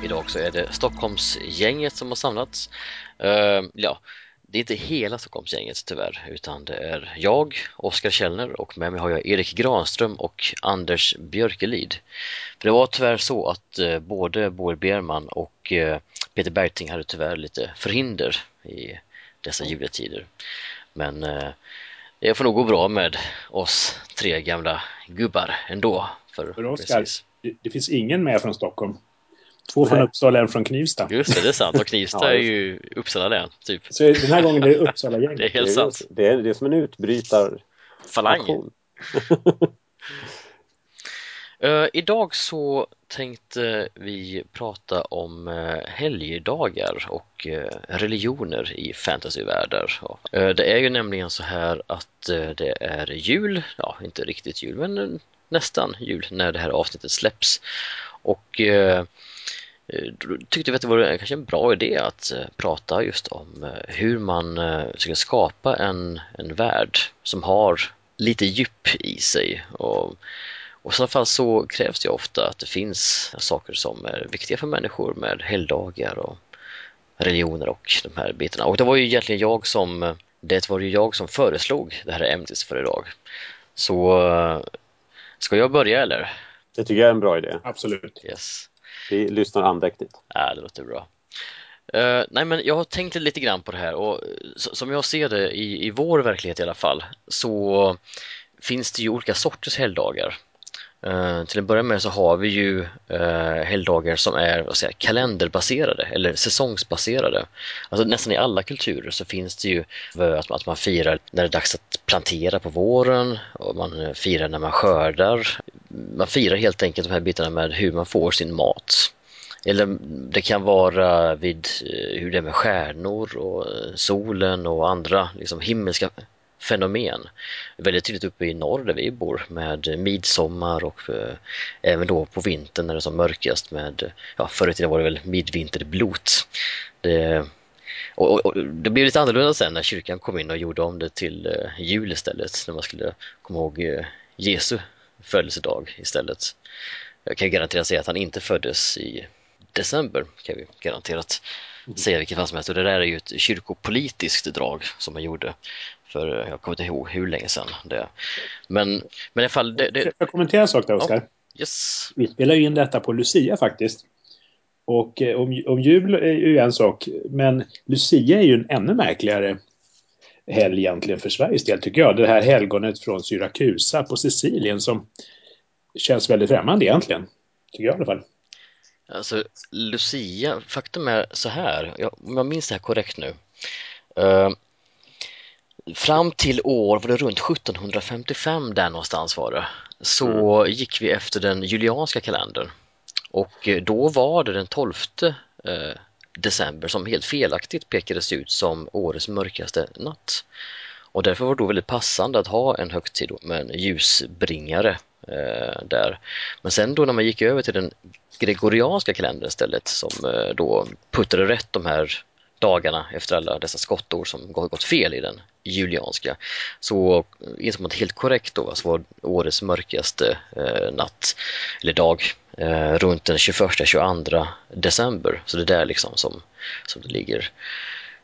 Idag så är det Stockholmsgänget som har samlats. Uh, ja, det är inte hela Stockholmsgänget tyvärr, utan det är jag, Oskar Källner och med mig har jag Erik Granström och Anders Björkelid. För det var tyvärr så att uh, både Boel Berman och uh, Peter Bergting hade tyvärr lite förhinder i dessa juletider. Men det får nog gå bra med oss tre gamla gubbar ändå. För, för Oskar, det, det finns ingen med från Stockholm. Två från Uppsala och en från Knivsta. Just det, det är sant. Och Knivsta ja, är ju Uppsala län, typ. Så den här gången är det Uppsala-gänget. det är helt sant. Det är, det är som en utbrytar Falang. uh, idag så tänkte vi prata om uh, helgdagar och uh, religioner i fantasyvärldar. det är ju nämligen så här att det är jul, ja inte riktigt jul men nästan jul när det här avsnittet släpps. Och tyckte vi att det var kanske en bra idé att eh, prata just om eh, hur man eh, ska skapa en, en värld som har lite djup i sig. Och, och i sådana fall så krävs det ofta att det finns saker som är viktiga för människor med helgdagar och religioner och de här bitarna. Och det var ju egentligen jag som, det var ju jag som föreslog det här ämnet för idag. Så Ska jag börja eller? Det tycker jag är en bra idé. Absolut. Yes. Vi lyssnar andäktigt. Ja, det låter bra. Uh, nej, men jag har tänkt lite grann på det här och som jag ser det i, i vår verklighet i alla fall så finns det ju olika sorters helgdagar. Uh, till att börja med så har vi ju uh, helgdagar som är vad säger, kalenderbaserade eller säsongsbaserade. Alltså nästan i alla kulturer så finns det ju att, att man firar när det är dags att plantera på våren och man firar när man skördar. Man firar helt enkelt de här bitarna med hur man får sin mat. Eller det kan vara vid eh, hur det är med stjärnor och eh, solen och andra liksom, himmelska fenomen. Väldigt tydligt uppe i norr där vi bor med midsommar och eh, även då på vintern när det är som mörkast med, eh, ja förr i tiden var det väl midvinterblot. Det, och, och, och, det blev lite annorlunda sen när kyrkan kom in och gjorde om det till eh, jul istället när man skulle komma ihåg eh, Jesu födelsedag istället. Jag kan garanterat säga att han inte föddes i december kan vi garanterat säga vilket fall som helst och det där är ju ett kyrkopolitiskt drag som man gjorde för jag kommer inte ihåg hur länge sedan det. Men, men i alla fall... Det, det... Jag kommentera en sak där, Oskar? Ja. Yes. Vi spelar in detta på Lucia faktiskt. Och eh, om, om jul är ju en sak, men Lucia är ju en ännu märkligare helg egentligen för Sveriges del tycker jag. Det här helgonet från Syrakusa på Sicilien som känns väldigt främmande egentligen. Tycker jag i alla fall. Alltså Lucia, faktum är så här, jag, om jag minns det här korrekt nu. Uh, fram till år, var det runt 1755 där någonstans var det, så mm. gick vi efter den julianska kalendern. Och eh, då var det den 12 eh, december som helt felaktigt pekades ut som årets mörkaste natt. Och därför var det då väldigt passande att ha en högtid med en ljusbringare eh, där. Men sen då när man gick över till den gregorianska kalendern istället som eh, då puttade rätt de här dagarna efter alla dessa skottår som gått fel i den julianska så insåg man helt korrekt då alltså var årets mörkaste eh, natt eller dag eh, runt den 21-22 december så det är där liksom som, som det ligger.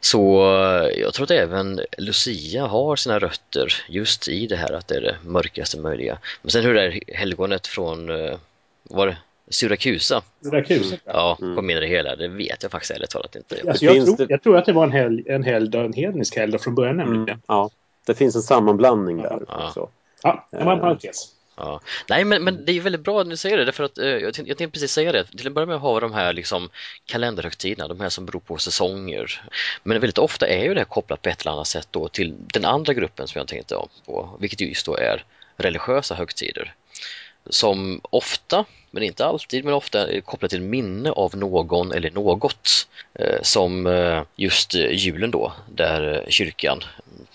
Så eh, jag tror att även Lucia har sina rötter just i det här att det är det mörkaste möjliga. Men sen hur det är helgonet från, eh, var det Syrakusa. Syrakusa? Ja, mm. kom in i det hela. Det vet jag faktiskt ärligt talat inte. Alltså, jag, tror, jag tror att det var en, hel, en, hel, en hednisk helgdag från början nämligen. Mm, ja, det finns en sammanblandning där ja. också. Ja, det var en parentes. Ja. Nej, men, men det är väldigt bra att du säger det, för att eh, jag, tänkte, jag tänkte precis säga det. Till att börja med har de här liksom, kalenderhögtiderna, de här som beror på säsonger. Men väldigt ofta är ju det här kopplat på ett eller annat sätt då till den andra gruppen som jag tänkte på, vilket just då är religiösa högtider. Som ofta men inte alltid, men ofta kopplat till minne av någon eller något. Eh, som eh, just eh, julen då, där kyrkan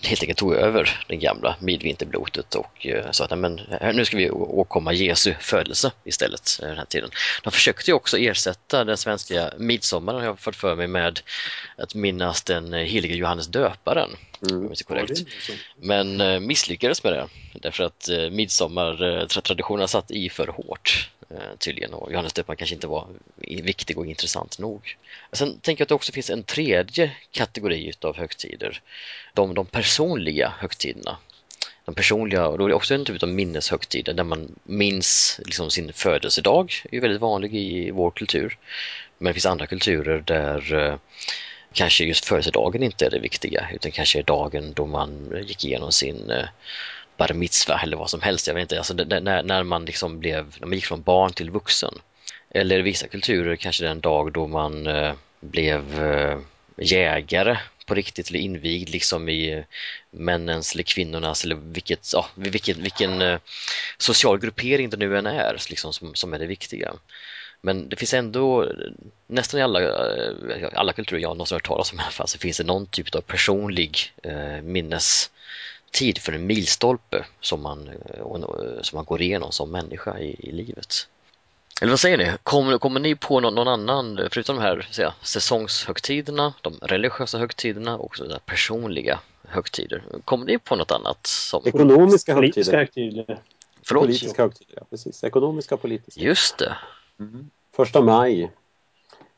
helt enkelt tog över den gamla midvinterblotet och sa att men, nu ska vi åkomma Jesu födelse istället den här tiden. De försökte ju också ersätta den svenska midsommaren, har jag fått för mig, med att minnas den helige Johannes döparen. Mm. korrekt. Men misslyckades med det därför att midsommartraditionerna satt i för hårt eh, tydligen och Johannes döparen kanske inte var viktig och intressant nog. Sen tänker jag att det också finns en tredje kategori av högtider. De, de personliga högtiderna. De personliga, och då är det också en typ av minneshögtider där man minns liksom sin födelsedag, det är väldigt vanlig i vår kultur. Men det finns andra kulturer där eh, kanske just födelsedagen inte är det viktiga utan kanske är dagen då man gick igenom sin eh, bar mitzvah eller vad som helst. Jag vet inte, alltså det, när, när man liksom blev, när man gick från barn till vuxen. Eller i vissa kulturer kanske den dag då man eh, blev eh, jägare på riktigt eller invigd liksom i eh, männens eller kvinnornas eller vilket, ja, vilket, vilken eh, social gruppering det nu än är liksom, som, som är det viktiga. Men det finns ändå, eh, nästan i alla, eh, alla kulturer jag någonsin hört talas om i alla fall, så finns det någon typ av personlig eh, minnestid för en milstolpe som man, eh, som man går igenom som människa i, i livet. Eller vad säger ni? Kommer, kommer ni på någon, någon annan, förutom de här säga, säsongshögtiderna, de religiösa högtiderna och så där personliga högtider, kommer ni på något annat? Som... Ekonomiska Politiska högtider. Förlåt? Politiska högtider, ja, precis. Ekonomiska och politiska. Just det. Mm. Första maj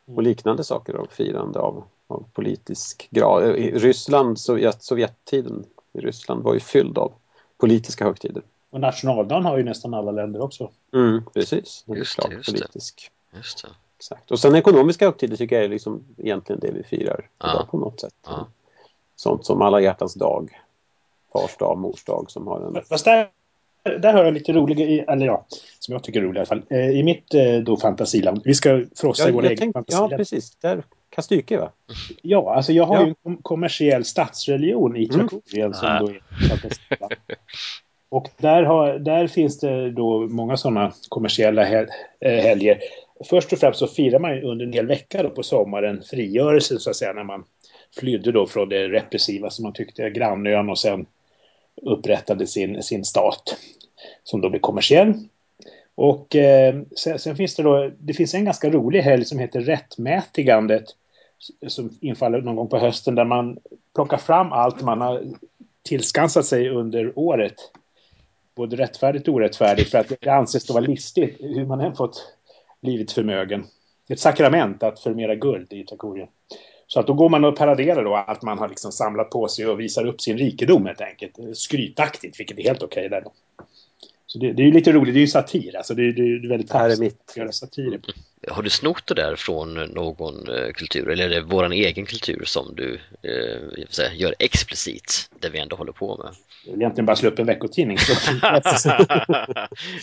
och liknande saker av firande av, av politisk grad. I Ryssland, Sovjet, Sovjettiden i Ryssland var ju fylld av politiska högtider. Och nationaldagen har ju nästan alla länder också. Mm, precis. Det just det, just politisk. Det. Just det. Exakt. Och sen ekonomiska högtider tycker jag är liksom egentligen det vi firar ja. idag på något sätt. Ja. Sånt som alla hjärtans dag, fars dag, mors dag som har en... Fast där, där har jag lite rolig, eller ja, som jag tycker är rolig i alla fall. Eh, I mitt eh, då fantasiland, vi ska frossa ja, i vår egen fantasiland. Ja, precis. Där Kastyke va? Ja, alltså jag har ja. ju en kommersiell statsreligion i Tjakorien mm. som då är fantasiland. Och där, har, där finns det då många sådana kommersiella hel, eh, helger. Först och främst så firar man under en hel vecka då på sommaren frigörelsen så att säga när man flydde då från det repressiva som man tyckte grannön och sen upprättade sin, sin stat som då blev kommersiell. Och eh, sen, sen, finns det då, det finns en ganska rolig helg som heter Rättmätigandet som infaller någon gång på hösten där man plockar fram allt man har tillskansat sig under året både rättfärdigt och orättfärdigt för att det anses vara listigt hur man än fått blivit förmögen. Ett sakrament att förmera guld i Takorien. Så att då går man och paraderar då att man har liksom samlat på sig och visar upp sin rikedom helt enkelt. Skrytaktigt, vilket är helt okej okay där. Så det, det, är ju lite roligt, det är ju satir alltså. Det, det, det är väldigt tacksamt att göra satir på. Har du snott det där från någon eh, kultur eller är det vår egen kultur som du eh, säga, gör explicit det vi ändå håller på med? Jag vill egentligen bara slå upp en veckotidning.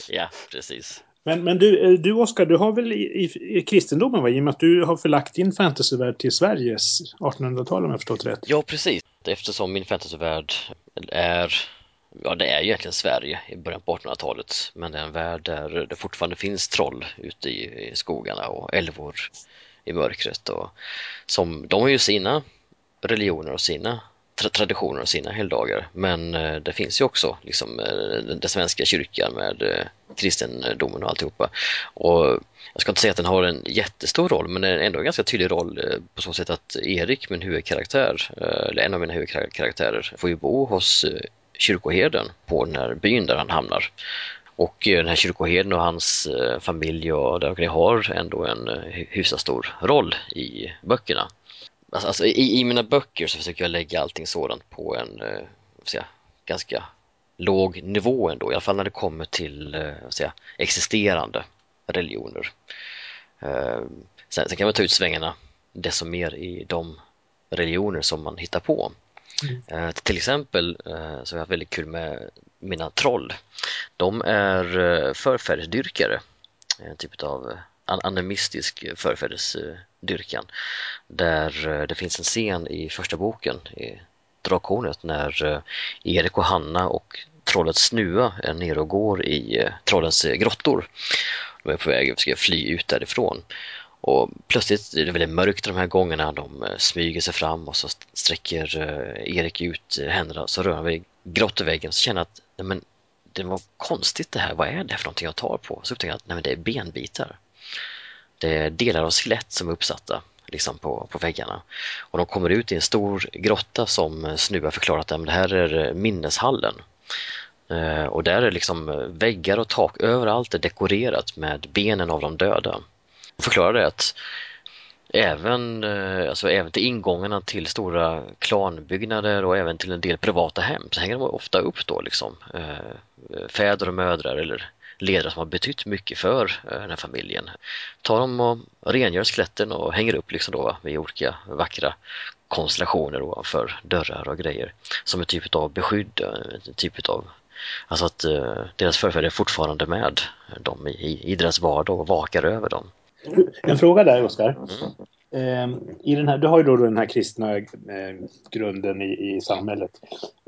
ja, precis. Men, men du, eh, du Oskar, du har väl i, i, i kristendomen, va? i och med att du har förlagt din fantasyvärld till Sveriges 1800-tal om jag förstått rätt? Ja, precis. Eftersom min fantasyvärld är ja, det är ju egentligen Sverige i början på 1800-talet, men det är en värld där det fortfarande finns troll ute i, i skogarna och älvor i mörkret. Och som, de har ju sina religioner och sina tra traditioner och sina helgdagar, men eh, det finns ju också liksom, eh, den svenska kyrkan med eh, kristendomen och alltihopa. Och jag ska inte säga att den har en jättestor roll, men ändå en ganska tydlig roll eh, på så sätt att Erik, min huvudkaraktär, eh, eller en av mina huvudkaraktärer, får ju bo hos eh, kyrkoherden på den här byn där han hamnar. Och eh, den här kyrkoherden och hans eh, familj och där har ändå en eh, hyfsat stor roll i böckerna. Alltså, alltså i, i, mina böcker så försöker jag lägga allting sådant på en säga, ganska låg nivå ändå, i alla fall när det kommer till säga, existerande religioner. Sen, sen kan man ta ut svängarna desto mer i de religioner som man hittar på. Mm. Eh, till exempel eh, så har jag haft väldigt kul med mina troll. De är eh, förfädersdyrkare, en typ av animistisk förfädersdyrkan. Där det finns en scen i första boken, i Drakhornet, när Erik och Hanna och trollet Snua är nere och går i trollens grottor. De är på väg att fly ut därifrån. Och plötsligt är det väldigt mörkt de här gångerna. De eh, smyger sig fram och så sträcker eh, Erik ut eh, händerna och så rör han vid grottväggen. så känner att nej men, det var konstigt det här. Vad är det för någonting jag tar på? Så upptäcker jag att nej men, det är benbitar. Det är delar av skelett som är uppsatta liksom på, på väggarna. Och de kommer ut i en stor grotta som Snu har förklarat att det här är minneshallen. Och där är liksom väggar och tak överallt är dekorerat med benen av de döda. Förklara det att även, eh, alltså även till ingångarna till stora klanbyggnader och även till en del privata hem så hänger de ofta upp då liksom eh, fäder och mödrar eller ledare som har betytt mycket för eh, den här familjen. Tar dem och rengör skeletten och hänger upp liksom då vid olika vackra konstellationer ovanför dörrar och grejer som en typ av beskydd, en typ av Alltså att deras förfäder är fortfarande med dem i, i deras vardag och vakar över dem. En fråga där, Oskar. Mm. Eh, I den här, du har ju då den här kristna eh, grunden i, i samhället.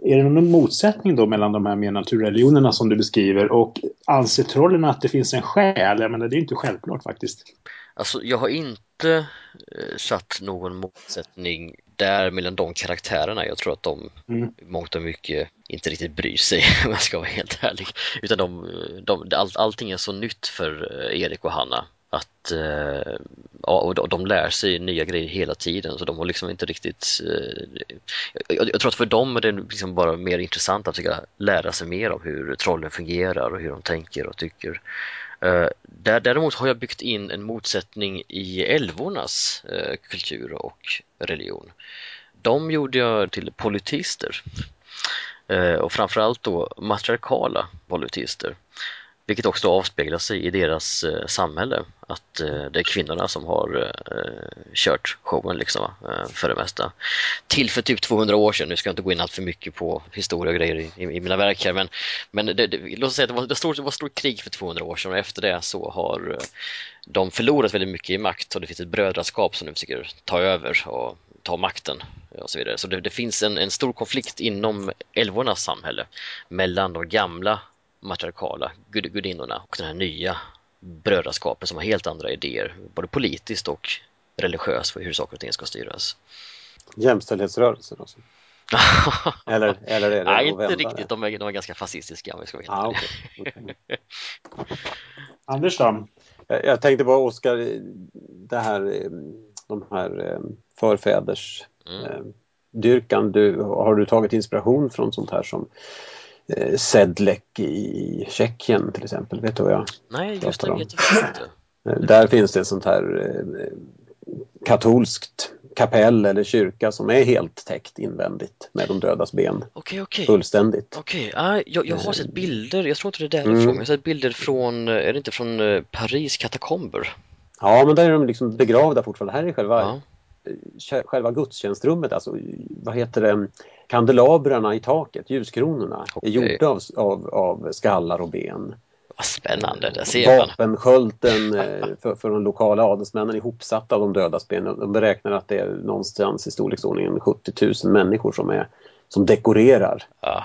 Är det någon motsättning då mellan de här mer naturreligionerna som du beskriver och anser trollen att det finns en själ? Jag menar, det är inte självklart faktiskt. Alltså, jag har inte eh, satt någon motsättning där mellan de karaktärerna. Jag tror att de mm. mångt och mycket inte riktigt bryr sig om jag ska vara helt ärlig. Utan de, de, all, allting är så nytt för eh, Erik och Hanna att eh, ja, och de lär sig nya grejer hela tiden så de har liksom inte riktigt eh, jag, jag, tror att för dem är det liksom bara mer intressant att försöka lära sig mer om hur trollen fungerar och hur de tänker och tycker. Eh, där, däremot har jag byggt in en motsättning i älvornas eh, kultur och religion. De gjorde jag till politister eh, och framförallt då matriarkala politister. Vilket också avspeglar sig i deras eh, samhälle, att eh, det är kvinnorna som har eh, kört showen liksom, eh, för det mesta. Till för typ 200 år sedan, nu ska jag inte gå in allt för mycket på historia och grejer i, i, i mina verk här, men, men det, det, låt oss säga att det var, det, stod, det var stort krig för 200 år sedan och efter det så har eh, de förlorat väldigt mycket i makt och det finns ett brödraskap som nu försöker ta över och ta makten och så vidare. Så det, det finns en, en, stor konflikt inom älvornas samhälle mellan de gamla matriarkala gud gudinnorna och den här nya brödraskapet som har helt andra idéer, både politiskt och religiöst för hur saker och ting ska styras. Jämställdhetsrörelsen alltså? eller, eller är det Nej, inte riktigt. De är, de är ganska fascistiska om vi ska vara ah, okay. okay. Anders då? Jag, jag tänkte på Oskar, det här, de här eh, förfäders mm. Eh, dyrkan. Du, har du tagit inspiration från sånt här som eh, Sedlek i Tjeckien till exempel. Vet du vad jag Nej, just det vet jag inte. Eh, där finns det ett sånt här eh, katolskt kapell eller kyrka som är helt täckt invändigt med de dödas ben. Okay, okay. Fullständigt. Okej, okay. ah, jag, jag, har sett bilder, jag tror inte det är därifrån, mm. jag har sett bilder från, är det inte från Paris katakomber? Ja, men där är de liksom begravda fortfarande. Här är själva ja själva gudstjänstrummet, alltså vad heter det, kandelabrarna i taket, ljuskronorna, okay. är gjorda av, av, av skallar och ben. Vad spännande, det ser man. Vapenskölden eh, för, för de lokala adelsmännen ihopsatta av de dödas ben. De beräknar att det är någonstans i storleksordningen 70 000 människor som, är, som dekorerar. Ah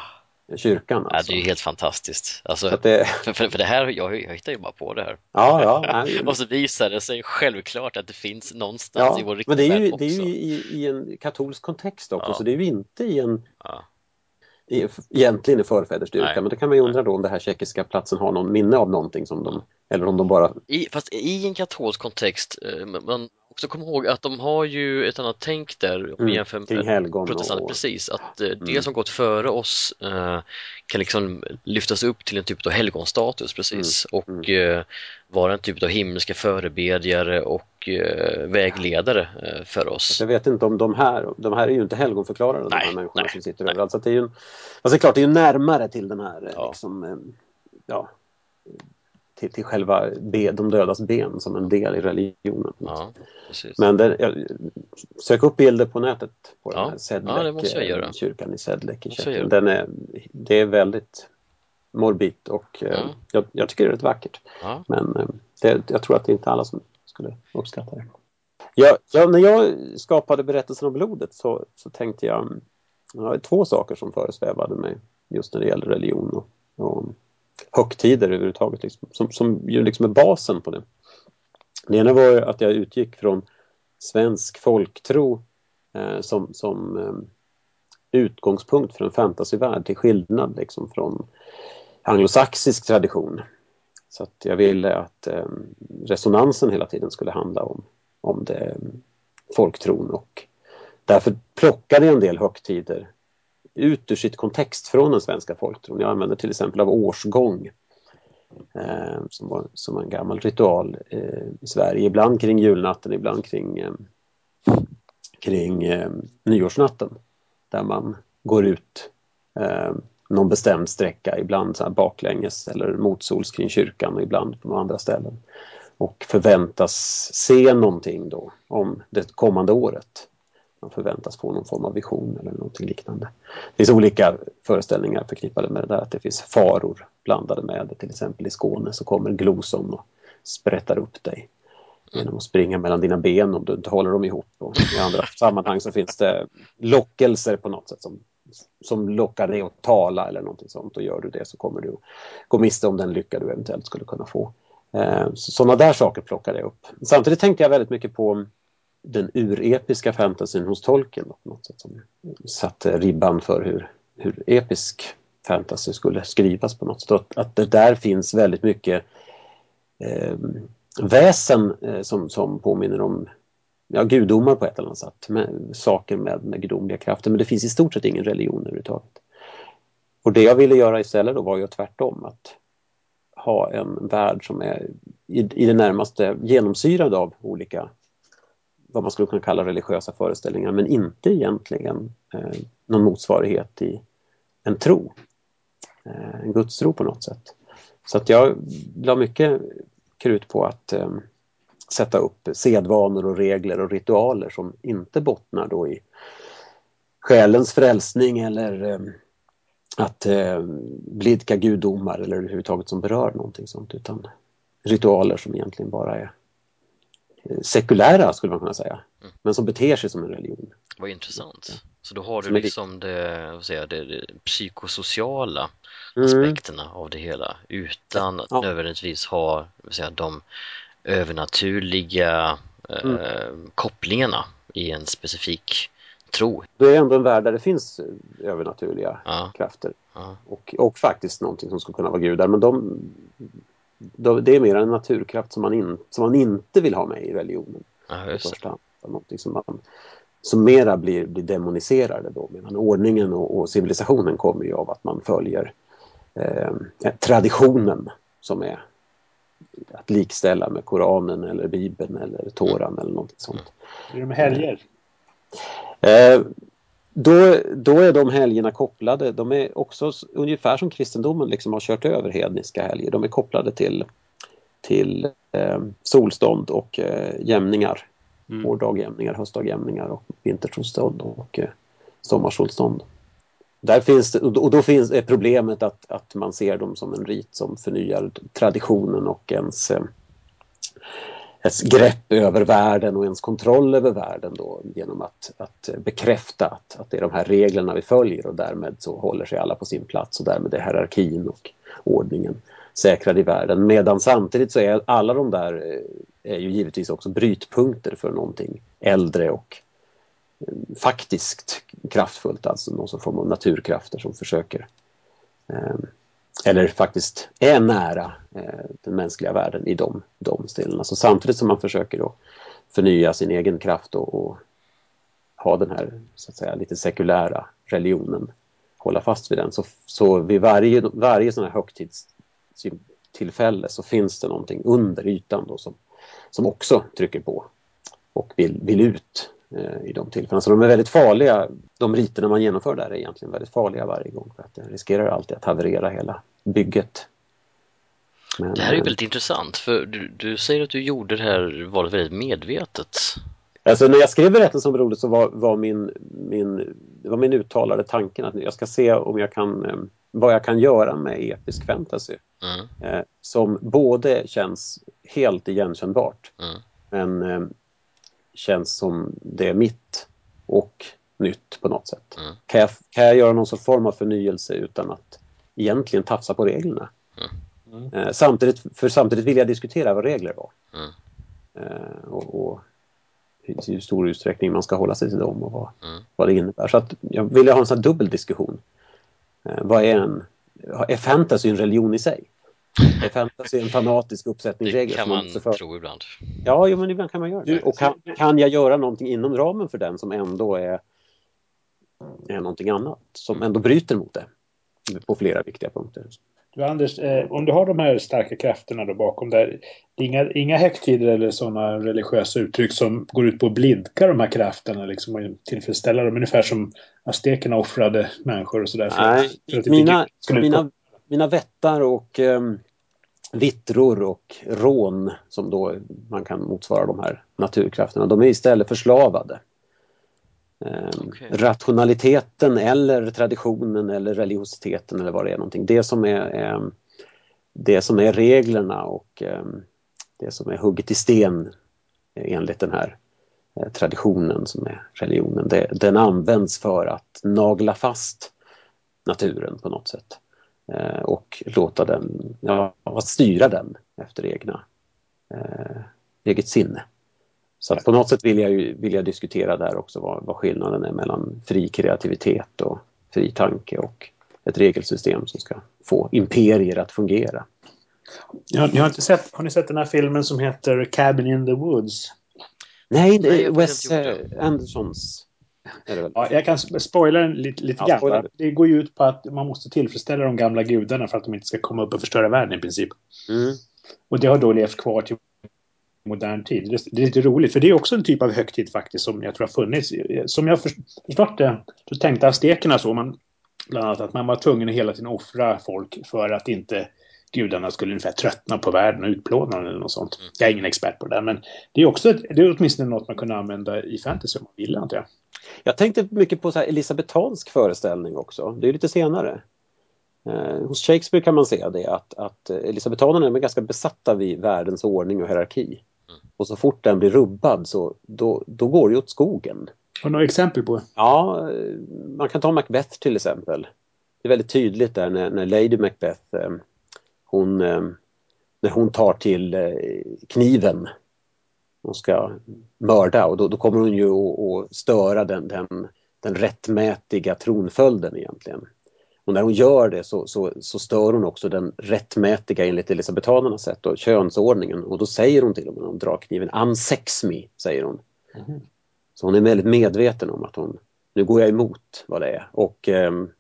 kyrkan. Alltså. Ja, det är ju helt fantastiskt. Alltså, det... för, för, för, det här, jag, jag hittar ju bara på det här. Ja, ja. och så visar det sig självklart att det finns någonstans ja, i vår Men det är ju, det är ju i, i, en katolsk kontext också, ja. så det är ju inte i en ja. i, egentligen i förfädersdyrkan, men det kan man ju undra då om det här tjeckiska platsen har någon minne av någonting som de, eller om de bara... I, fast i en katolsk kontext, eh, man också komma ihåg att de har ju ett annat tänk där om mm, jämför med protestanter, precis, att eh, mm. det som gått före oss eh, kan liksom lyftas upp till en typ av helgonstatus precis mm. och mm. eh, vara en typ av himmelska förebedjare och eh, vägledare eh, för oss. Jag vet inte om de här, de här är ju inte helgonförklarade nej, de här människorna nej, som sitter nej. överallt. Så det är ju, alltså det är klart, det är ju närmare till den här ja. liksom, ja, till, till själva be, de dödas ben som en del i religionen. Ja, Men det, jag, sök upp bilder på nätet på ja. den här Sedlek, ja, kyrkan i Sedlek i Tjeckien. Den är, det är väldigt morbid och eh, ja. jag, jag, tycker det är rätt vackert. Men eh, det, jag tror att det är inte alla som skulle uppskatta det. Ja, ja, när jag skapade berättelsen om blodet så, så tänkte jag, jag har två saker som föresvävade mig. just när det gäller religion och högtider överhuvudtaget, liksom, som, som ju liksom är basen på det. Det ena var ju att jag utgick från svensk folktro eh, som, som eh, utgångspunkt för en fantasyvärld till skillnad liksom från anglosaxisk tradition. Så att jag ville att eh, resonansen hela tiden skulle handla om, om det eh, folktron och därför plockade jag en del högtider ut ur sitt kontext från den svenska folktron. Jag använder till exempel av årsgång eh, som, var, som var en gammal ritual eh, i Sverige. Ibland kring julnatten, ibland kring, eh, kring eh, nyårsnatten. Där man går ut eh, någon bestämd sträcka, ibland så här baklänges eller motsols kring kyrkan och ibland på några andra ställen. Och förväntas se någonting då om det kommande året. Man förväntas få någon form av vision eller någonting liknande. Det finns olika föreställningar förknippade med det där, att det finns faror blandade med det. Till exempel i Skåne så kommer Gloson och sprättar upp dig genom att springa mellan dina ben om du inte håller dem ihop. Och I andra sammanhang så finns det lockelser på något sätt som, som lockar dig att tala eller någonting sånt och gör du det så kommer du gå miste om den lycka du eventuellt skulle kunna få. Eh, Sådana där saker plockade jag upp. Samtidigt tänkte jag väldigt mycket på den urepiska fantasyn hos Tolkien på något sätt som satte ribban för hur, hur episk fantasy skulle skrivas på något sätt. Att, att det där finns väldigt mycket eh, väsen eh, som, som påminner om ja, gudomar på ett eller annat sätt. Med, saker med, med gudomliga krafter. Men det finns i stort sett ingen religion överhuvudtaget. Och det jag ville göra istället då var ju tvärtom. Att ha en värld som är i, i det närmaste genomsyrad av olika vad man skulle kunna kalla religiösa föreställningar men inte egentligen eh, någon motsvarighet i en tro. Eh, en gudstro på något sätt. Så att jag la mycket krut på att eh, sätta upp sedvanor och regler och ritualer som inte bottnar då i själens frälsning eller eh, att eh, blidka gudomar eller överhuvudtaget som berör någonting sånt utan ritualer som egentligen bara är sekulära skulle man kunna säga. Mm. Men som beter sig som en religion. Vad intressant. Så då har du liksom det, vad säger, det, det psykosociala mm. aspekterna av det hela utan att ja. nödvändigtvis ha säga, de övernaturliga mm. eh, kopplingarna i en specifik tro. Det är ändå en värld där det finns övernaturliga ja. krafter ja. Och, och faktiskt någonting som skulle kunna vara gudar men de, det är mer en naturkraft som man, in, som man inte vill ha med i religionen. Ja, just. Första hand. Någonting som man som mera blir, blir demoniserade då. Medan ordningen och, och civilisationen kommer ju av att man följer eh, traditionen som är att likställa med Koranen eller Bibeln eller Toran mm. eller något sånt. Är det med helger? Eh, då, då är de helgerna kopplade, de är också ungefär som kristendomen liksom har kört över hedniska helger, de är kopplade till, till eh, solstånd och eh, jämningar. Mm. Vårdagjämningar, höstdagjämningar och vintersolstånd och eh, sommarsolstånd. Där finns och då finns problemet att, att man ser dem som en rit som förnyar traditionen och ens, eh, ens grepp över världen och ens kontroll över världen då genom att, att bekräfta att, att det är de här reglerna vi följer och därmed så håller sig alla på sin plats och därmed är hierarkin och ordningen säkrad i världen. Medan samtidigt så är alla de där eh, är ju givetvis också brytpunkter för någonting äldre och eh, faktiskt kraftfullt, alltså någon form av naturkrafter som försöker eh, eller faktiskt är nära eh, den mänskliga världen i de, de ställena. Så samtidigt som man försöker då förnya sin egen kraft och, och ha den här så att säga, lite sekulära religionen, hålla fast vid den. Så, så vid varje, varje sån här högtidstillfälle så finns det någonting under ytan då som, som också trycker på och vill, vill ut i de tillfällena. Så de är väldigt farliga. De riterna man genomför där är egentligen väldigt farliga varje gång för att det riskerar alltid att haverera hela bygget. Men, det här är ju eh, väldigt intressant för du, du, säger att du gjorde det här valet väldigt medvetet. Alltså när jag skrev berättelsen om roligt så var, var, min, min, var min uttalade tanken att jag ska se om jag kan, eh, vad jag kan göra med episk fantasy. Mm. Eh, som både känns helt igenkännbart mm. men känns som det är mitt och nytt på något sätt? Mm. Kan, jag, kan jag göra någon sorts form av förnyelse utan att egentligen tafsa på reglerna? Mm. Eh, samtidigt, för samtidigt vill jag diskutera vad regler var. Mm. Eh, och, och i hur stor utsträckning man ska hålla sig till dem och vad, Mm. vad det innebär. Så att jag vill ha en sån här dubbel diskussion. Eh, vad är en... Är fantasy en religion i sig? Är fantasy en fanatisk uppsättning Det regler? kan som man för- tro ibland. Ja, jo, men ibland kan man göra det. Du- Och kan, kan jag göra någonting inom ramen för den som ändå är, är någonting annat? Som ändå bryter mot det på flera viktiga punkter. Du Anders, eh, om du har de här starka krafterna då bakom där, det är inga, inga högtider eller sådana religiösa uttryck som går ut på att blidka de här krafterna liksom, och tillfredsställa dem, ungefär som aztekerna offrade människor och sådär. för- Nej, för att inte mina, Gud skulle mina, mina vättar och um, vittror och rån som då man kan motsvara de här naturkrafterna, de är istället förslavade. Ehm, Okej. Rationaliteten eller traditionen eller religiositeten eller vad det är någonting. Det som är, ehm, det som är reglerna och ehm, det som är hugget i sten enligt den här eh, traditionen som är religionen, den används för att nagla fast naturen på något sätt. Eh, och låta den, ja, att styra den efter egna, eh, eget sinne. Så att på något sätt vill jag, ju, vill jag diskutera där också vad, vad skillnaden är mellan fri kreativitet och fri tanke och ett regelsystem som ska få imperier att fungera. Ni har, ni har, inte sett, har ni sett den här filmen som heter Cabin in the Woods? Nej, det är Wes eh, Andersons. Ja, jag kan sp- spoila den lite, lite Ja, grann. det. Det går ju ut på att man måste tillfredsställa de gamla gudarna för att de inte ska komma upp och förstöra världen i princip. Mm. Och det har då levt kvar till modern tid. Det är lite roligt, för det är också en typ av högtid faktiskt som jag tror har funnits. Som jag förstått det så tänkte aztekerna så, man, bland annat att man var tvungen att hela tiden offra folk för att inte gudarna skulle ungefär tröttna på världen och utplåna den eller något sånt. Jag är ingen expert på det där, men det är också ett, det är åtminstone något man kunde använda i fantasy om man ville, antar jag. Jag tänkte mycket på så här elisabetansk föreställning också. Det är lite senare. Eh, hos Shakespeare kan man se det att, att elisabetanerna är ganska besatta vid världens ordning och hierarki. Och så fort den blir rubbad så då, då går det åt skogen. Har du några exempel på? Ja, eh, man kan ta Macbeth till exempel. Det är väldigt tydligt där när, när Lady Macbeth eh, hon, eh, när hon tar till eh, kniven och ska mörda och då, då kommer hon ju att- störa den, den, den rättmätiga tronföljden egentligen. Och när hon gör det så, så, så stör hon också den rättmätiga enligt elisabetanernas sätt och könsordningen och då säger hon till och med när hon drar kniven unsex me, säger hon. Så hon är väldigt medveten om att hon, nu går jag emot vad det är. Och ehm,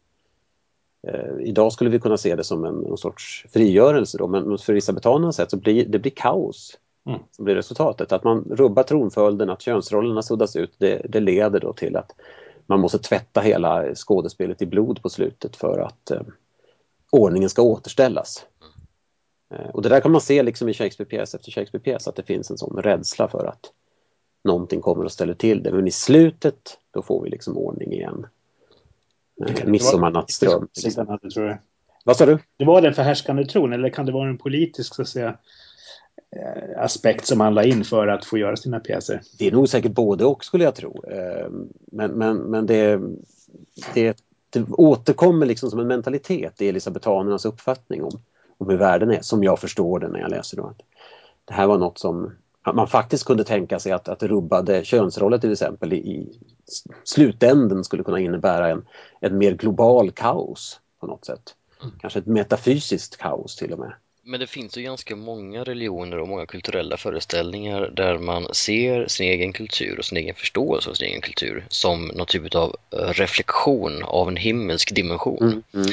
eh, idag skulle vi kunna se det som en, någon sorts frigörelse då, men för elisabetanernas sätt så blir det blir kaos. Mm. Som blir resultatet. Att man rubbar tronföljden, att könsrollerna suddas ut, det, det leder då till att man måste tvätta hela skådespelet i blod på slutet för att eh, ordningen ska återställas. Eh, och det där kan man se liksom i Shakespeare-pjäs efter Shakespeare-pjäs att det finns en sån rädsla för att någonting kommer att ställa till det. Men i slutet, då får vi liksom ordning igen. Eh, Midsommarnattsdröm jag. Vad sa du? det var den förhärskande tron, eller kan det vara en politisk så att säga, aspekt som han la in för att få göra sina pjäser? Det är nog säkert både och skulle jag tro. Eh, Men, men, men det, det, det återkommer liksom som en mentalitet i elisabetanernas uppfattning om, om hur världen är, som jag förstår det när jag läser då. Det här var något som man faktiskt kunde tänka sig att, att det rubbade könsroller till exempel i, i slutänden skulle kunna innebära en, en mer global kaos på något sätt. Kanske ett metafysiskt kaos till och med. Men det finns ju ganska många religioner och många kulturella föreställningar där man ser sin egen kultur och sin egen förståelse av sin egen kultur som någon typ av eh, reflektion av en himmelsk dimension. Mm.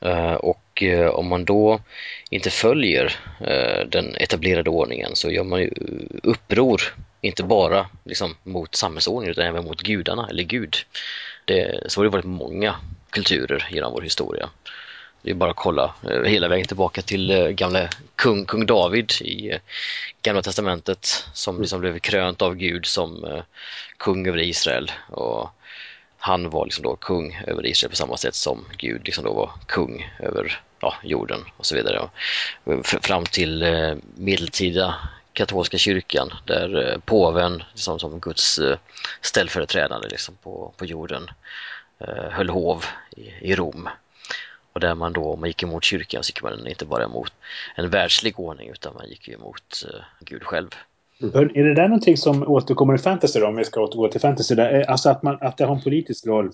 Eh, Och eh, om man då inte följer den etablerade ordningen så gör man ju uppror, inte bara liksom mot samhällsordningen utan även mot gudarna eller Gud. Det, så har det varit många kulturer genom vår historia. Det är bara att kolla eh, hela vägen tillbaka till eh, gamla kung, kung David i eh, Gamla Testamentet som liksom blev krönt av Gud som kung över Israel. Och han var liksom då kung över Israel på samma sätt som Gud liksom då var kung över ja, jorden och så vidare. Fram till medeltida katolska kyrkan där påven som, som Guds ställföreträdande liksom, på, på jorden höll hov i, i Rom. Och där man då, om man gick emot kyrkan så gick man inte bara emot en världslig ordning utan man gick emot eh, Gud själv. Mm. Är det där någonting som återkommer i fantasy då, om vi ska återgå till fantasy? Där? Alltså att, man, att det har en politisk roll,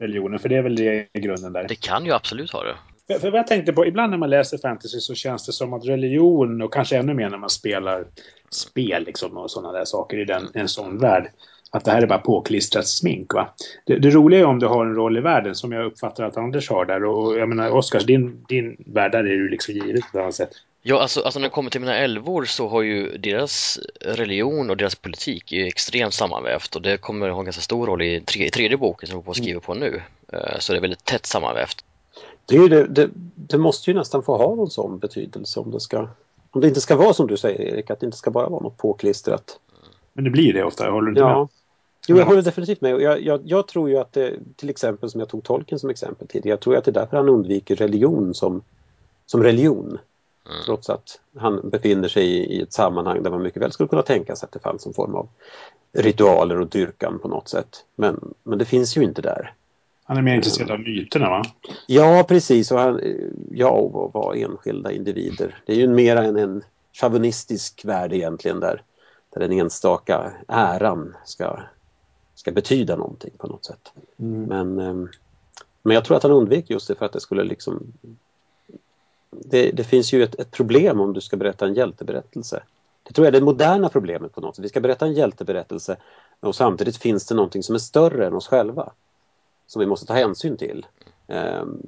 religionen, för det är väl det i grunden där? Det kan ju absolut ha det. För, för vad jag tänkte på, ibland när man läser fantasy så känns det som att religion, och kanske ännu mer när man spelar spel liksom, och sådana där saker i den, en sån värld, att det här är bara påklistrat smink. Va? Det, det roliga är om du har en roll i världen som jag uppfattar att Anders har där. Och jag menar, Oskars, din, din värld där är ju liksom givet på ett annat sätt. Ja, alltså, alltså när det kommer till mina älvor så har ju deras religion och deras politik är extremt sammanvävt och det kommer ha en ganska stor roll i, tre, i tredje boken som jag på att skriva på nu. Uh, så det är väldigt tätt sammanvävt. Det, är det, det, det, måste ju nästan få ha någon sån betydelse om det ska om det inte ska vara som du säger Erik, att det inte ska bara vara något påklistrat. Men det blir det ofta, håller du inte ja. med? Jo, jag håller definitivt med. Jag, jag, jag, tror ju att det, till exempel som jag tog tolken som exempel tidigare, jag tror att det är därför han undviker religion som, som religion. Mm. Trots att han befinner sig i, i, ett sammanhang där man mycket väl skulle kunna tänka sig att det fanns en form av ritualer och dyrkan på något sätt. Men, men det finns ju inte där. Han är mer intresserad av myterna va? Ja, precis. Och han, ja, och vara enskilda individer. Det är ju mer en, en chauvinistisk värld egentligen där, där den enstaka äran ska ska betyda någonting på något sätt. Mm. Men, ehm, men jag tror att han undvek just det för att det skulle liksom... Det, det finns ju ett, ett, problem om du ska berätta en hjälteberättelse. Det tror jag är det moderna problemet på något sätt. Vi ska berätta en hjälteberättelse och samtidigt finns det någonting som är större än oss själva. Som vi måste ta hänsyn till. Um,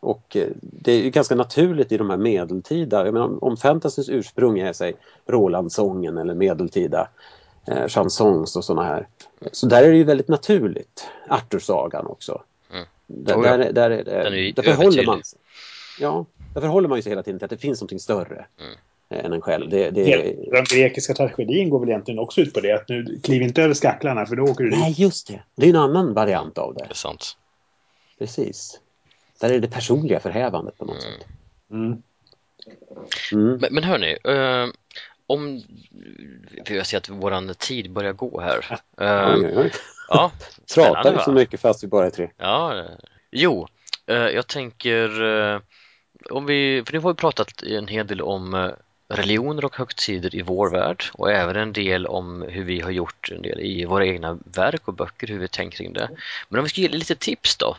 och eh, det är ju ganska naturligt i de här medeltida, jag menar, om fantasyns ursprung är sig Rolandsången eller medeltida eh, chansons och sådana här. Så där är det ju väldigt naturligt. Arthursagan också. Mm. Där, oh ja. där, där, där, där, där förhåller man sig. Ja, där förhåller man sig hela tiden till att det finns någonting större. Mm än en själv. Det, det... Den grekiska tragedin går väl egentligen också ut på det. Att nu kliv inte över skacklarna för då åker du dit. Nej, just det. Det är en annan variant av det. Det är sant. Precis. Där är det personliga förhävandet på något mm. sätt. Mm. Mm. Men, men hörni, uh, om, för jag ser att våran tid börjar gå här. Uh, oj, oj, oj. Ja, Pratar vi så mycket fast vi bara är tre? Ja, jo, uh, jag tänker uh, om vi, för nu har vi pratat en hel del om religioner och högtider i vår värld och även en del om hur vi har gjort en del i våra egna verk och böcker, hur vi tänker kring det. Men om vi ska ge lite tips då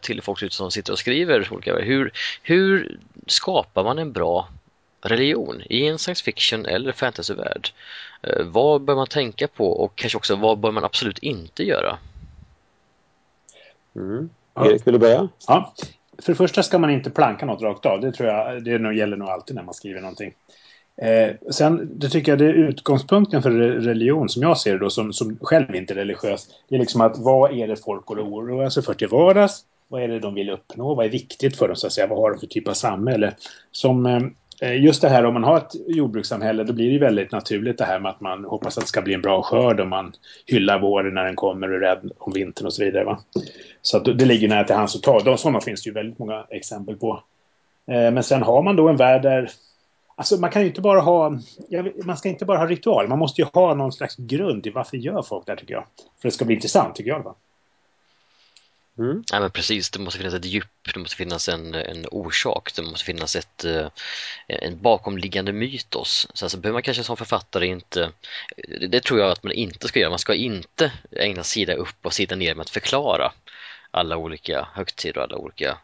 till folk som sitter och skriver olika hur, hur skapar man en bra religion i en science fiction eller fantasyvärld. Eh, vad bör man tänka på och kanske också vad bör man absolut inte göra? Mm. Erik, vill du börja? Ja. För det första ska man inte planka något rakt av. Det tror jag det nog, gäller nog alltid när man skriver någonting. Eh, sen, det tycker jag det är utgångspunkten för religion som jag ser det då, som, som själv inte är religiös. Det är liksom att vad är det folk går och oroar sig för till vardags? Vad är det de vill uppnå? Vad är viktigt för dem så att säga? Vad har de för typ av samhälle? Som Eh, Eh, just det här om man har ett jordbrukssamhälle då blir det väldigt naturligt det här med att man hoppas att det ska bli en bra skörd och man hyllar våren när den kommer och är rädd om vintern och så vidare. Va? Så att det ligger nära till hands att ta. De, sådana finns det ju väldigt många exempel på. Eh, men sen har man då en värld där Alltså man kan ju inte bara ha, man ska inte bara ha ritual, man måste ju ha någon slags grund i varför gör folk det här tycker jag. För det ska bli intressant tycker jag. Va? Mm. Ja, men precis, det måste finnas ett djup, det måste finnas en, en orsak, det måste finnas ett, eh, en bakomliggande mytos. Sen så alltså, behöver man kanske som författare inte, det tror jag att man inte ska göra, man ska inte ägna sida upp och sida ner med att förklara alla olika högtider och alla olika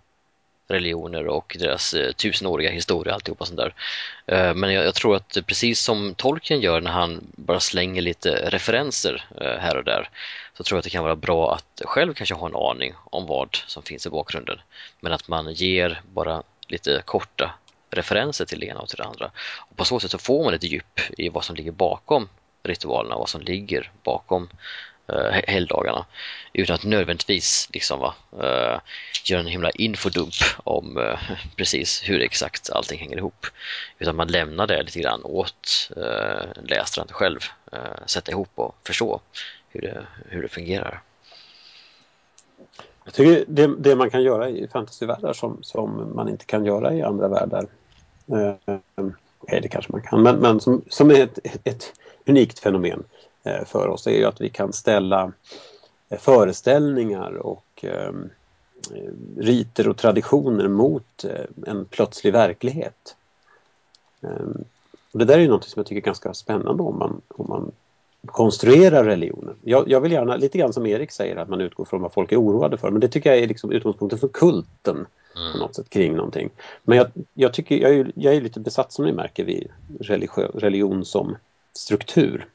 religioner och deras eh, tusenåriga historia alltihopa sånt där. Eh, men jag, jag, tror att precis som Tolkien gör när han bara slänger lite referenser eh, här och där så tror jag att det kan vara bra att själv kanske ha en aning om vad som finns i bakgrunden. Men att man ger bara lite korta referenser till det ena och till det andra. Och på så sätt så får man ett djup i vad som ligger bakom ritualerna, vad som ligger bakom eh, helgdagarna utan att nödvändigtvis liksom, va, eh, göra en himla infodump om eh, precis hur exakt allting hänger ihop. Utan man lämnar det lite grann åt eh, läsaren själv eh, sätta ihop och förstå hur det, hur det fungerar. Jag tycker det, det man kan göra i fantasyvärldar som, som man inte kan göra i andra världar eh, eh, okay, det kanske man kan, men, men som, som är ett, ett unikt fenomen eh, Eh, för oss är ju att vi kan ställa eh, föreställningar och ehm, eh, riter och traditioner mot en plötslig verklighet. Ehm, och det där är ju något som jag tycker är ganska spännande om man, om man konstruerar religionen. Jag, jag, vill gärna, lite grann som Erik säger, att man utgår från vad folk är oroade för. Men det tycker jag är liksom utgångspunkten för kulten mm. på något sätt kring någonting. Men jag, jag tycker, jag är, jag är lite besatt som ni märker vid religion, religion som struktur.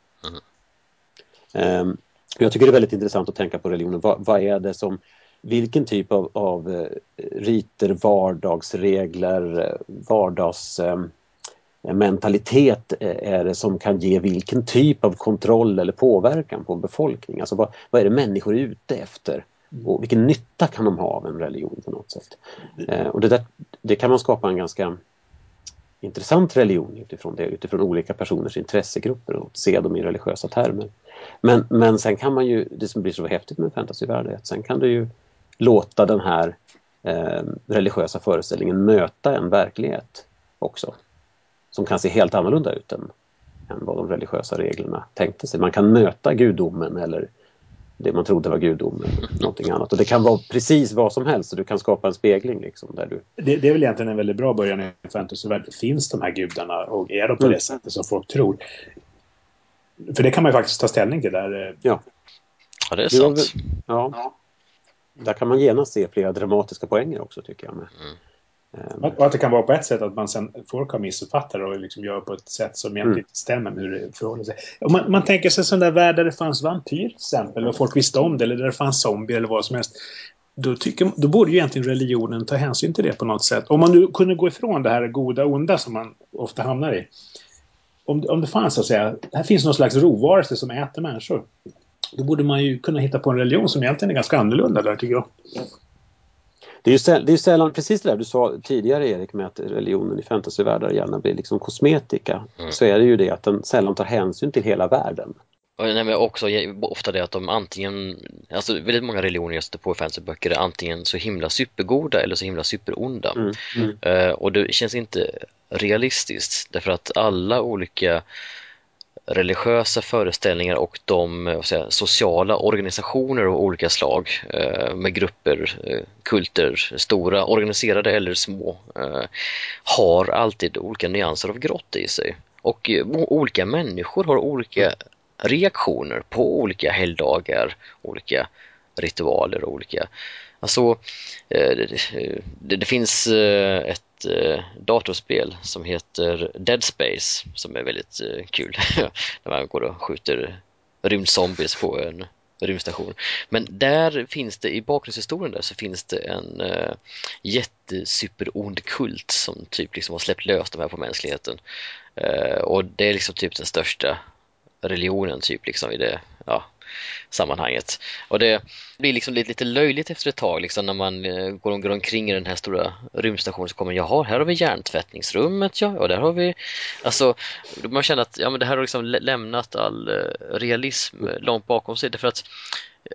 Mm. Um, jag tycker det är väldigt intressant att tänka på religionen. Vad, vad är det som vilken typ av, av uh, riter, vardagsregler, uh, vardags... Um, mentalitet är det som kan ge vilken typ av kontroll eller påverkan på en befolkning? Alltså vad, vad är det människor är ute efter? Och vilken nytta kan de ha av en religion på något sätt? Eh, och det, där, det kan man skapa en ganska intressant religion utifrån det, utifrån olika personers intressegrupper och se dem i religiösa termer. Men, men sen kan man ju, det som blir så häftigt med fantasyvärlden är att sen kan du ju låta den här eh, religiösa föreställningen möta en verklighet också som kan se helt annorlunda ut än, än vad de religiösa reglerna tänkte sig. Man kan möta gudomen eller det man trodde var gudomen, någonting annat. Och det kan vara precis vad som helst du kan skapa en spegling. Liksom, där du... det, det är väl egentligen en väldigt bra början i fantasyvärlden. Finns de här gudarna och är de på mm. det sättet som folk tror? För det kan man ju faktiskt ta ställning till där. Ja, ja det är sant. Ja. Där kan man genast se flera dramatiska poänger också tycker jag. Med. Mm. Ehm. Och att det kan vara på ett sätt att man sen folk har missuppfattat och liksom gör på ett sätt som egentligen mm. inte stämmer med hur det förhåller sig. Man, man tänker sig sån där värld där det fanns vampyr till exempel och folk visste om det eller där det fanns zombier eller vad som helst. Då, tycker, då borde ju egentligen religionen ta hänsyn till det på något sätt. Om man nu kunde gå ifrån det här goda och onda som man ofta hamnar i. Om, om det fanns så att säga, här finns någon slags rovarelse som äter människor. Då borde man ju kunna hitta på en religion som egentligen är ganska annorlunda där tycker jag. Det är ju säll, det är sällan, precis det där du sa tidigare Erik med att religionen i fantasyvärldar gärna blir liksom kosmetika. Mm. Så är det ju det att den sällan tar hänsyn till hela världen. Nej, men också ofta det att de antingen, alltså väldigt många religioner jag stöter på i fantasyböcker är antingen så himla supergoda eller så himla superonda. Mm, mm. Uh, och det känns inte realistiskt därför att alla olika religiösa föreställningar och de eh, säga, sociala organisationer av olika slag eh, med grupper, eh, kulter, stora, organiserade eller små, har alltid olika nyanser av grått i sig. Och olika människor har olika reaktioner på olika helgdagar, olika ritualer och olika Alltså, det, det, det, finns ett ett eh, datorspel som heter Dead Space som är väldigt eh, kul. När man går och skjuter rymdzombies på en rymdstation. Men där finns det, i bakgrundshistorien där så finns det en eh, jättesuperond kult som typ liksom har släppt lös de här på mänskligheten. Eh, och det är liksom typ den största religionen typ liksom i det, ja, sammanhanget. Och det blir liksom lite, lite löjligt efter ett tag liksom när man eh, går, går omkring i den här stora rymdstationen så kommer jaha, här har vi hjärntvättningsrummet ja, och där har vi alltså man känner att ja men det här har liksom lämnat all eh, realism långt bakom sig därför att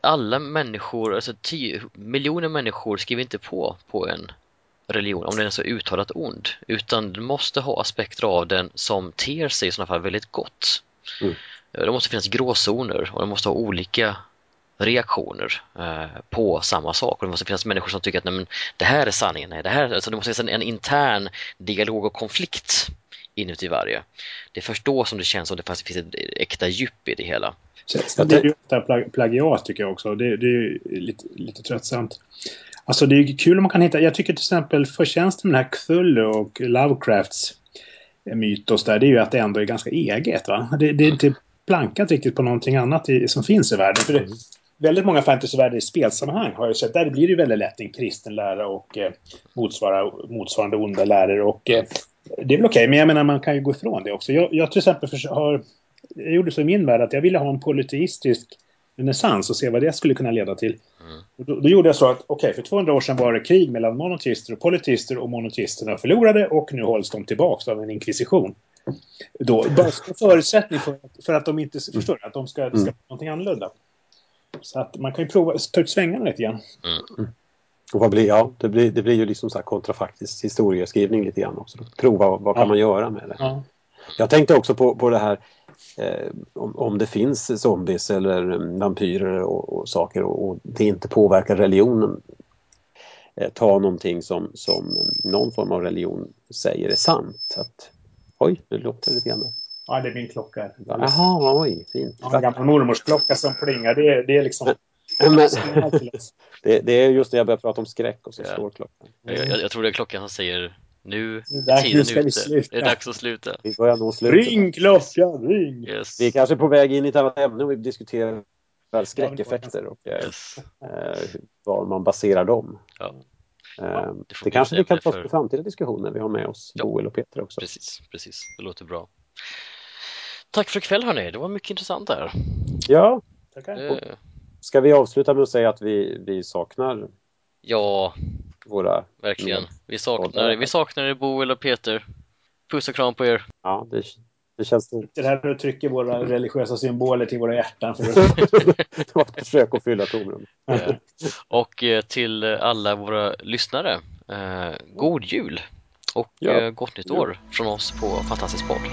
alla människor, alltså tio miljoner människor skriver inte på på en religion om den är så uttalat ond utan den måste ha aspekter av den som ter sig i sådana fall väldigt gott. Mm. Det måste finnas gråzoner och det måste ha olika reaktioner eh, på samma sak. Och det måste finnas människor som tycker att nej, men, det här är sanningen. Nej, det, här, alltså, det måste finnas en, en intern dialog och konflikt inuti varje. Det är först då som det känns som det finns ett äkta djup i det hela. Så det är ju plag plagiat tycker jag också. Det, det är lite, lite tröttsamt. Alltså det är kul om man kan hitta, jag tycker till exempel förtjänsten med den här Cthulhu och Lovecrafts mytos där, det är ju att det ändå är ganska eget. Va? Det, det är inte plankat riktigt på någonting annat i, som finns i världen. För det, mm. väldigt många fantasyvärldar i spelsammanhang har ju sett, där blir det väldigt lätt en kristen lära och eh, motsvara, motsvarande onda lärare. Och eh, det är väl okej, okay, men jag menar man kan ju gå ifrån det också. Jag, jag till exempel har, jag gjorde så i min värld att jag ville ha en polyteistisk renässans och se vad det skulle kunna leda till. Mm. Då, då, gjorde jag så att, okej, okay, för 200 år sedan var det krig mellan monoteister och polyteister och monoteisterna förlorade och nu hålls de tillbaka av en inkvisition då, bara förutsättning för, för att de inte mm. förstår att de ska, ska mm. någonting annorlunda. Så att man kan ju prova, ta ut svängarna lite grann. Mm. Och vad blir, ja, det blir, det blir ju liksom så här kontrafaktisk historieskrivning lite grann också. Prova vad kan Ja. man göra med det. Ja. Jag tänkte också på, på det här eh, om, om det finns zombies eller mm, vampyrer och, och saker och, och det inte påverkar religionen. Eh, ta någonting som, som någon form av religion säger är sant. Att, oj, nu låter det lite grann. ja, det är min klocka. Jaha, oj, fint. Ja, en gammal mormors klocka som plingar. Det är, det är liksom... Men, det det, är just när jag börjar prata om skräck och så Ja. slår klockan. Jag, jag, jag tror det är klockan som säger nu är är dags, tiden nu ute. sluta. Det är dags att sluta. Vi börjar nå slutet. Ring klockan, ring! Yes. Vi är kanske på väg in i ett annat ämne och vi diskuterar skräckeffekter och eh, yes. eh, var man baserar dem. Ja, Eh, det det, får bli kanske ett vi kan ta för- för framtida diskussioner. Vi har med oss Ja. Boel och Peter också. precis, precis. Det låter bra. Tack för ikväll hörni, det var mycket intressant där. Ja, Tackar. Eh, ska vi avsluta med att säga att vi, vi saknar Ja, våra... verkligen. Vi saknar, vi saknar er Boel och Peter. Puss och kram på er. Ja, det, det känns... Det här och trycker våra religiösa symboler till våra hjärtan. För det var ett försök att fylla tomrum. Och eh, till alla våra lyssnare, eh, god jul och Ja. eh, gott nytt år från oss på Fantastisk podd.